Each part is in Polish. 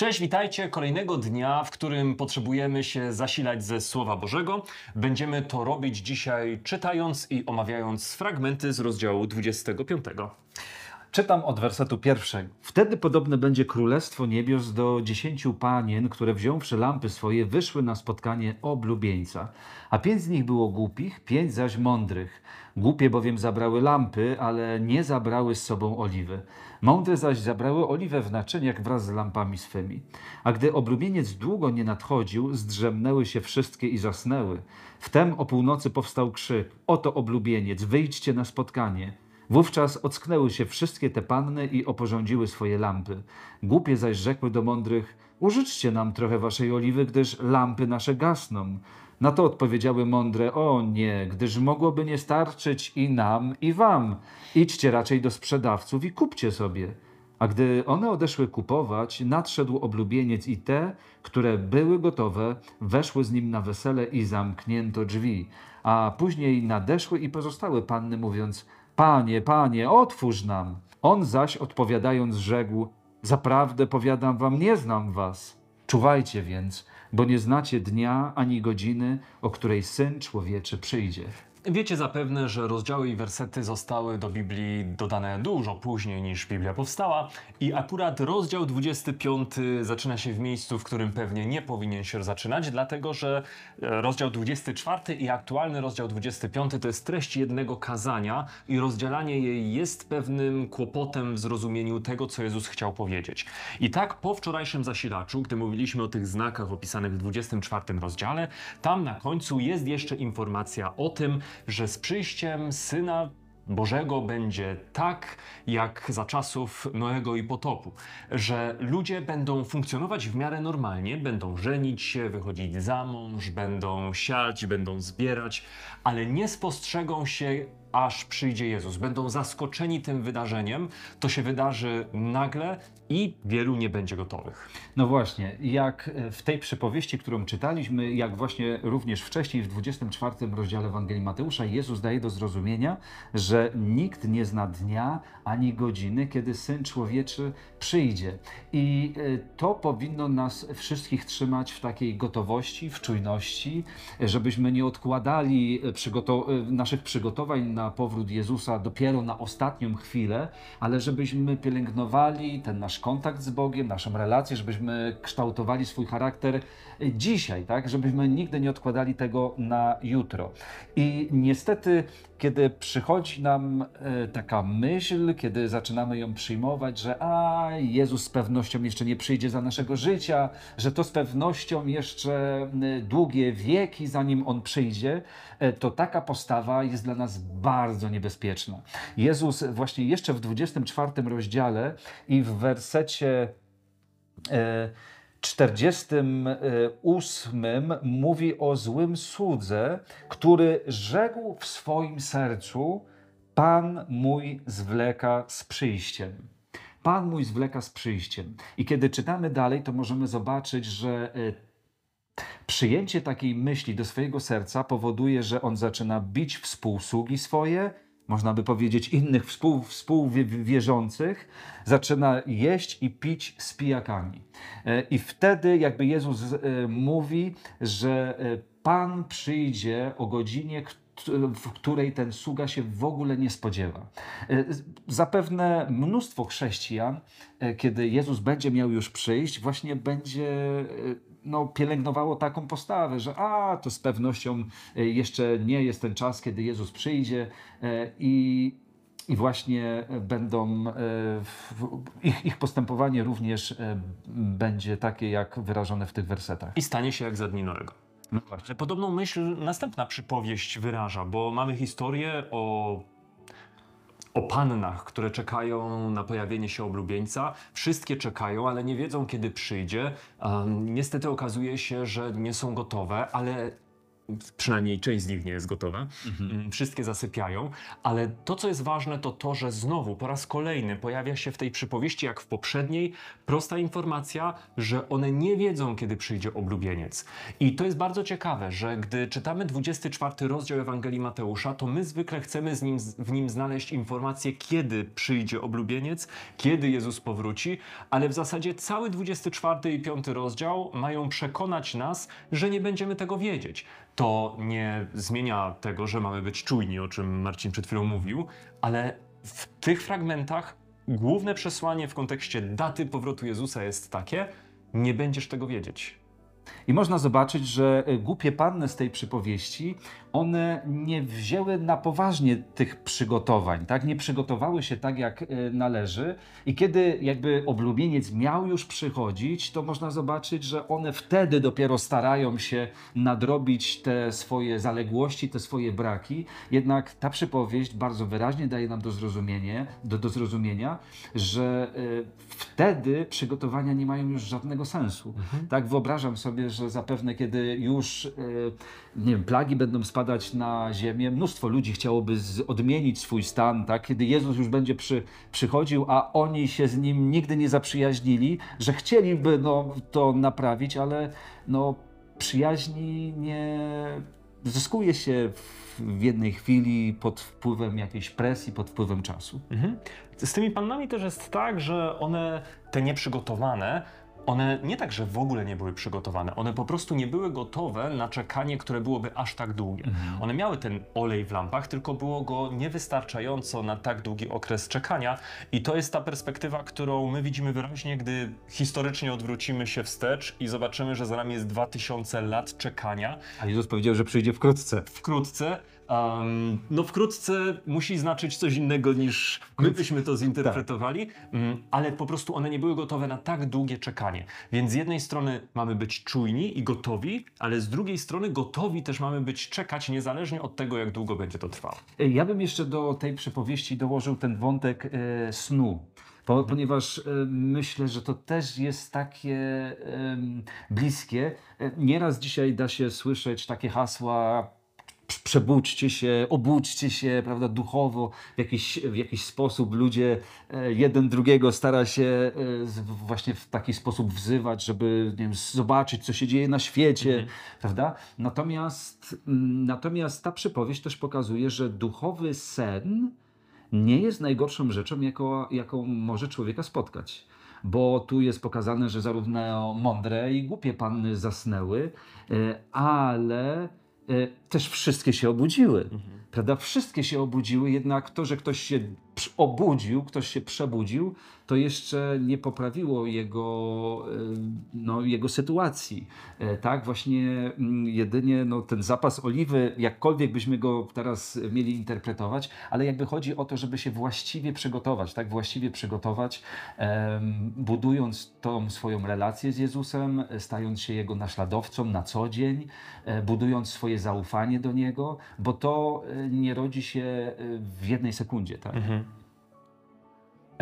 Cześć, witajcie kolejnego dnia, w którym potrzebujemy się zasilać ze Słowa Bożego. Będziemy to robić dzisiaj czytając i omawiając fragmenty z rozdziału 25. Czytam od wersetu pierwszego. Wtedy podobne będzie królestwo niebios do dziesięciu panien, które wziąwszy lampy swoje, wyszły na spotkanie oblubieńca. A pięć z nich było głupich, pięć zaś mądrych. Głupie bowiem zabrały lampy, ale nie zabrały z sobą oliwy. Mądre zaś zabrały oliwę w naczyniach wraz z lampami swymi. A gdy oblubieniec długo nie nadchodził, zdrzemnęły się wszystkie i zasnęły. Wtem o północy powstał krzyk: Oto oblubieniec, wyjdźcie na spotkanie. Wówczas ocknęły się wszystkie te panny i oporządziły swoje lampy. Głupie zaś rzekły do mądrych: Użyczcie nam trochę waszej oliwy, gdyż lampy nasze gasną. Na to odpowiedziały mądre: O nie, gdyż mogłoby nie starczyć i nam, i wam. Idźcie raczej do sprzedawców i kupcie sobie. A gdy one odeszły kupować, nadszedł oblubieniec i te, które były gotowe, weszły z nim na wesele i zamknięto drzwi. A później nadeszły i pozostałe panny, mówiąc: Panie, panie, otwórz nam. On zaś odpowiadając rzekł: Zaprawdę powiadam wam, nie znam was. Czuwajcie więc, bo nie znacie dnia ani godziny, o której syn człowieczy przyjdzie. Wiecie zapewne, że rozdziały i wersety zostały do Biblii dodane dużo później niż Biblia powstała i akurat rozdział 25 zaczyna się w miejscu, w którym pewnie nie powinien się zaczynać, dlatego że e, rozdział 24 i aktualny rozdział 25 to jest treść jednego kazania i rozdzielanie jej jest pewnym kłopotem w zrozumieniu tego, co Jezus chciał powiedzieć. I tak po wczorajszym zasilaczu, gdy mówiliśmy o tych znakach opisanych w 24 rozdziale, tam na końcu jest jeszcze informacja o tym, że z przyjściem Syna Bożego będzie tak, jak za czasów Noego i potopu, że ludzie będą funkcjonować w miarę normalnie, będą żenić się, wychodzić za mąż, będą siać, będą zbierać, ale nie spostrzegą się aż przyjdzie Jezus. Będą zaskoczeni tym wydarzeniem. To się wydarzy nagle i wielu nie będzie gotowych. No właśnie, jak w tej przypowieści, którą czytaliśmy, jak właśnie również wcześniej w 24 rozdziale Ewangelii Mateusza, Jezus daje do zrozumienia, że nikt nie zna dnia ani godziny, kiedy Syn Człowieczy przyjdzie. I e, to powinno nas wszystkich trzymać w takiej gotowości, w czujności, żebyśmy nie odkładali naszych przygotowań na powrót Jezusa dopiero na ostatnią chwilę, ale żebyśmy pielęgnowali ten nasz kontakt z Bogiem, naszą relację, żebyśmy kształtowali swój charakter dzisiaj, tak? Żebyśmy nigdy nie odkładali tego na jutro. I niestety, kiedy przychodzi nam e, taka myśl, kiedy zaczynamy ją przyjmować, że a Jezus z pewnością jeszcze nie przyjdzie za naszego życia, że to z pewnością jeszcze długie wieki, zanim on przyjdzie, e, to taka postawa jest dla nas bardzo niebezpieczna. Jezus właśnie jeszcze w 24 rozdziale i w wersecie. E, 48 mówi o złym słudze, który rzekł w swoim sercu: Pan mój zwleka z przyjściem. Pan mój zwleka z przyjściem. I kiedy czytamy dalej, to możemy zobaczyć, że e, przyjęcie takiej myśli do swojego serca powoduje, że on zaczyna bić współsługi swoje, można by powiedzieć innych współ, współwierzących, zaczyna jeść i pić z pijakami. E, I wtedy jakby Jezus e, mówi, że Pan przyjdzie o godzinie, w której ten sługa się w ogóle nie spodziewa. E, zapewne mnóstwo chrześcijan, e, kiedy Jezus będzie miał już przyjść, właśnie będzie e, no, pielęgnowało taką postawę, że a, to z pewnością jeszcze nie jest ten czas, kiedy Jezus przyjdzie i, i właśnie będą, ich, ich postępowanie również będzie takie, jak wyrażone w tych wersetach. I stanie się jak za dni Noego. No. Podobną myśl następna przypowieść wyraża, bo mamy historię o o pannach, które czekają na pojawienie się oblubieńca. Wszystkie czekają, ale nie wiedzą, kiedy przyjdzie. Um, niestety okazuje się, że nie są gotowe, ale przynajmniej część z nich nie jest gotowa. Mm, Wszystkie zasypiają, ale to, co jest ważne, to to, że znowu po raz kolejny pojawia się w tej przypowieści, jak w poprzedniej, prosta informacja, że one nie wiedzą, kiedy przyjdzie oblubieniec. I to jest bardzo ciekawe, że gdy czytamy 24 rozdział Ewangelii Mateusza, to my zwykle chcemy z nim, w nim znaleźć informację, kiedy przyjdzie oblubieniec, kiedy Jezus powróci, ale w zasadzie cały 24 i 5 rozdział mają przekonać nas, że nie będziemy tego wiedzieć. To nie zmienia tego, że mamy być czujni, o czym Marcin przed chwilą mówił, ale w tych fragmentach główne przesłanie w kontekście daty powrotu Jezusa jest takie: nie będziesz tego wiedzieć. I można zobaczyć, że e, głupie panny z tej przypowieści, one nie wzięły na poważnie tych przygotowań, tak? Nie przygotowały się tak, jak e, należy. I kiedy jakby oblubieniec miał już przychodzić, to można zobaczyć, że one wtedy dopiero starają się nadrobić te swoje zaległości, te swoje braki. Jednak ta przypowieść bardzo wyraźnie daje nam do, zrozumienia, do, do zrozumienia, że e, wtedy przygotowania nie mają już żadnego sensu. Tak wyobrażam sobie, że zapewne kiedy już e, nie wiem, plagi będą spadać na ziemię, mnóstwo ludzi chciałoby z, odmienić swój stan, tak? kiedy Jezus już będzie przy, przychodził, a oni się z nim nigdy nie zaprzyjaźnili, że chcieliby no, to naprawić, ale no, przyjaźni nie zyskuje się w, jednej chwili pod wpływem jakiejś presji, pod wpływem czasu. Mhm. Z tymi pannami też jest tak, że one, te nieprzygotowane, one nie tak, że w ogóle nie były przygotowane, one po prostu nie były gotowe na czekanie, które byłoby aż tak długie. One miały ten olej w lampach, tylko było go niewystarczająco na tak długi okres czekania i to jest ta perspektywa, którą my widzimy wyraźnie, gdy historycznie odwrócimy się wstecz i zobaczymy, że za nami jest 2000 lat czekania. A Jezus powiedział, że przyjdzie wkrótce. Wkrótce, um, no wkrótce musi znaczyć coś innego niż my byśmy to zinterpretowali, mm, ale po prostu one nie były gotowe na tak długie czekanie. Więc z jednej strony mamy być czujni i gotowi, ale z drugiej strony gotowi też mamy być czekać niezależnie od tego, jak długo będzie to trwało. Ja bym jeszcze do tej przypowieści dołożył ten wątek e, snu. Po, ponieważ e, myślę, że to też jest takie em, bliskie. E, Nieraz dzisiaj da się słyszeć takie hasła "Prz- przebudźcie się, obudźcie się, prawda, duchowo, w jakiś, w jakiś sposób ludzie e, jeden drugiego stara się e, właśnie w taki sposób wzywać, żeby nie wiem, zobaczyć, co się dzieje na świecie, prawda? Natomiast, mm, natomiast ta przypowieść też pokazuje, że duchowy sen nie jest najgorszą rzeczą, jako, jaką może człowieka spotkać. Bo tu jest pokazane, że zarówno mądre i głupie panny zasnęły, e, ale też wszystkie się obudziły. Prawda? Wszystkie się obudziły, jednak to, że ktoś się obudził, ktoś się przebudził, to jeszcze nie poprawiło jego, no, jego sytuacji. E, Tak, właśnie mm, jedynie no, ten zapas oliwy, jakkolwiek byśmy go teraz mieli interpretować, ale jakby chodzi o to, żeby się właściwie przygotować, tak, właściwie przygotować, budując tą swoją relację z Jezusem, e, stając się Jego naśladowcą na co dzień, e, budując swoje zaufanie do Niego, bo to nie rodzi się w jednej sekundzie, tak. E,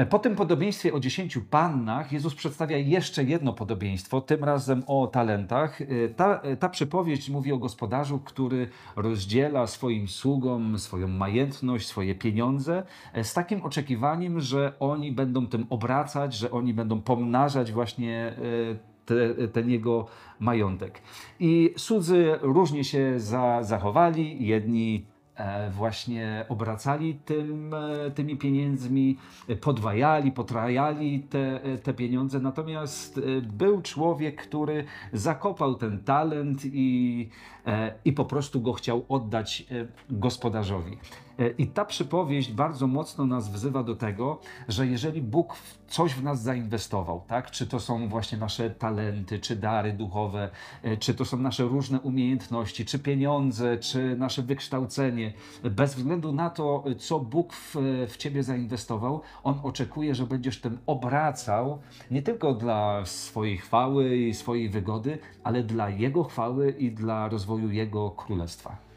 Po tym podobieństwie o dziesięciu pannach Jezus przedstawia jeszcze jedno podobieństwo, tym razem o talentach. E, Ta, e, ta przypowieść mówi o gospodarzu, który rozdziela swoim sługom swoją majętność, swoje pieniądze e, z takim oczekiwaniem, że oni będą tym obracać, że oni będą pomnażać właśnie e, te, ten jego majątek. I słudzy różnie się za, zachowali. Jedni e, właśnie obracali tym, e, tymi pieniędzmi, e, podwajali, potrajali te, e, te pieniądze. Natomiast e, był człowiek, który zakopał ten talent i, e, i po prostu go chciał oddać e, gospodarzowi. E, I ta przypowieść bardzo mocno nas wzywa do tego, że jeżeli Bóg coś w nas zainwestował, tak? czy to są właśnie nasze talenty, czy dary duchowe, e, czy to są nasze różne umiejętności, czy pieniądze, czy nasze wykształcenie, bez względu na to, co Bóg w, w ciebie zainwestował, On oczekuje, że będziesz tym obracał nie tylko dla swojej chwały i swojej wygody, ale dla Jego chwały i dla rozwoju Jego królestwa.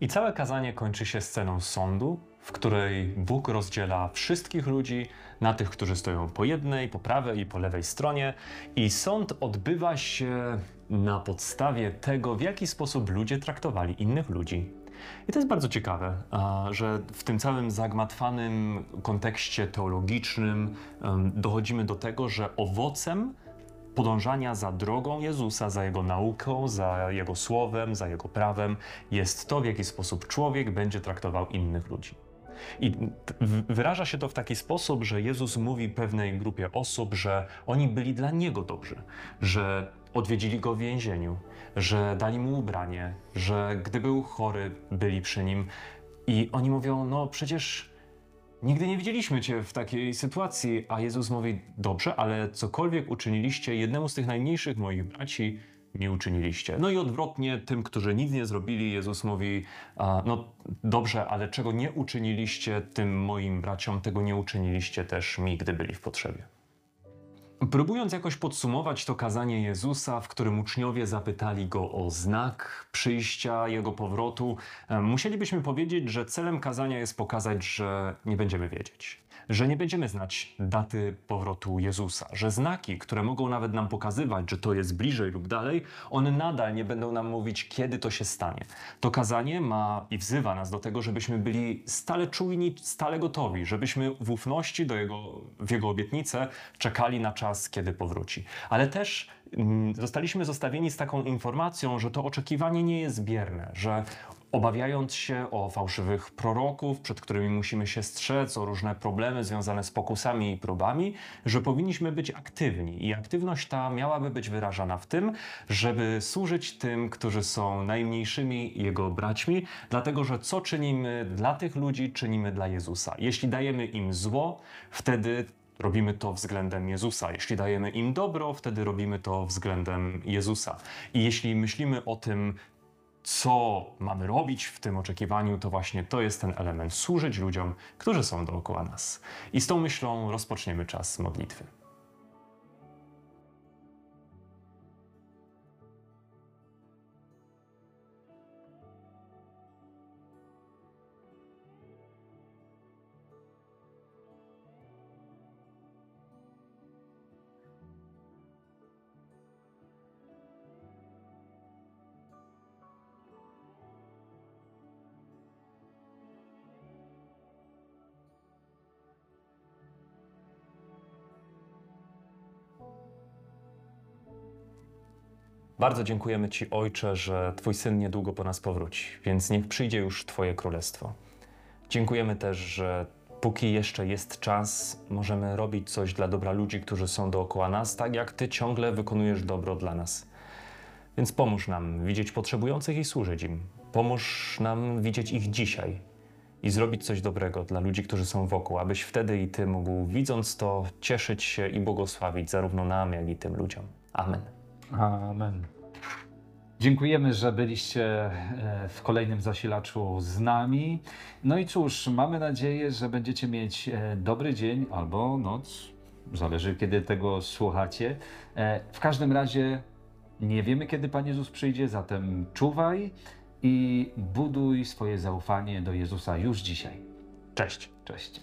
I całe kazanie kończy się sceną sądu, w której Bóg rozdziela wszystkich ludzi na tych, którzy stoją po jednej, po prawej i po lewej stronie. I sąd odbywa się na podstawie tego, w jaki sposób ludzie traktowali innych ludzi. I to jest bardzo ciekawe, że w tym całym zagmatwanym kontekście teologicznym dochodzimy do tego, że owocem podążania za drogą Jezusa, za Jego nauką, za Jego słowem, za Jego prawem jest to, w jaki sposób człowiek będzie traktował innych ludzi. I wyraża się to w taki sposób, że Jezus mówi pewnej grupie osób, że oni byli dla Niego dobrzy, że odwiedzili Go w więzieniu, że dali Mu ubranie, że gdy był chory, byli przy Nim. I oni mówią, no przecież Nigdy nie widzieliśmy Cię w takiej sytuacji, a Jezus mówi: Dobrze, ale cokolwiek uczyniliście jednemu z tych najmniejszych moich braci, nie uczyniliście. No i odwrotnie, tym, którzy nic nie zrobili, Jezus mówi: No dobrze, ale czego nie uczyniliście tym moim braciom, tego nie uczyniliście też mi, gdy byli w potrzebie. Próbując jakoś podsumować to kazanie Jezusa, w którym uczniowie zapytali go o znak przyjścia, jego powrotu, em, musielibyśmy powiedzieć, że celem kazania jest pokazać, że nie będziemy wiedzieć. Że nie będziemy znać daty powrotu Jezusa, że znaki, które mogą nawet nam pokazywać, że to jest bliżej lub dalej, one nadal nie będą nam mówić, kiedy to się stanie. To kazanie ma i wzywa nas do tego, żebyśmy byli stale czujni, stale gotowi, żebyśmy w ufności do jego, w Jego obietnicę czekali na czas, kiedy powróci. Ale też mm, zostaliśmy zostawieni z taką informacją, że to oczekiwanie nie jest bierne, że obawiając się o fałszywych proroków, przed którymi musimy się strzec, o różne problemy związane z pokusami i próbami, że powinniśmy być aktywni. I aktywność ta miałaby być wyrażana w tym, żeby służyć tym, którzy są najmniejszymi Jego braćmi, dlatego że co czynimy dla tych ludzi, czynimy dla Jezusa. Jeśli dajemy im zło, wtedy robimy to względem Jezusa. Jeśli dajemy im dobro, wtedy robimy to względem Jezusa. I jeśli myślimy o tym, co mamy robić w tym oczekiwaniu, to właśnie to jest ten element służyć ludziom, którzy są dookoła nas. I z tą myślą rozpoczniemy czas modlitwy. Bardzo dziękujemy Ci, Ojcze, że Twój Syn niedługo po nas powróci, więc niech przyjdzie już Twoje królestwo. Dziękujemy też, że póki jeszcze jest czas, możemy robić coś dla dobra ludzi, którzy są dookoła nas, tak jak Ty ciągle wykonujesz dobro dla nas. Więc pomóż nam widzieć potrzebujących i służyć im. Pomóż nam widzieć ich dzisiaj i zrobić coś dobrego dla ludzi, którzy są wokół, abyś wtedy i Ty mógł, widząc to, cieszyć się i błogosławić zarówno nam, jak i tym ludziom. Amen. Amen. Dziękujemy, że byliście e, w kolejnym zasilaczu z nami. No i cóż, mamy nadzieję, że będziecie mieć e, dobry dzień albo noc. Zależy, kiedy tego słuchacie. E, W każdym razie nie wiemy, kiedy Pan Jezus przyjdzie, zatem czuwaj i buduj swoje zaufanie do Jezusa już dzisiaj. Cześć. Cześć.